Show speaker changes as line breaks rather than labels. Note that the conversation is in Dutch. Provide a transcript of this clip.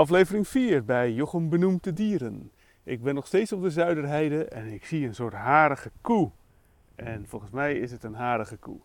Aflevering 4 bij Jochem benoemde dieren. Ik ben nog steeds op de Zuiderheide en ik zie een soort harige koe. En volgens mij is het een harige koe.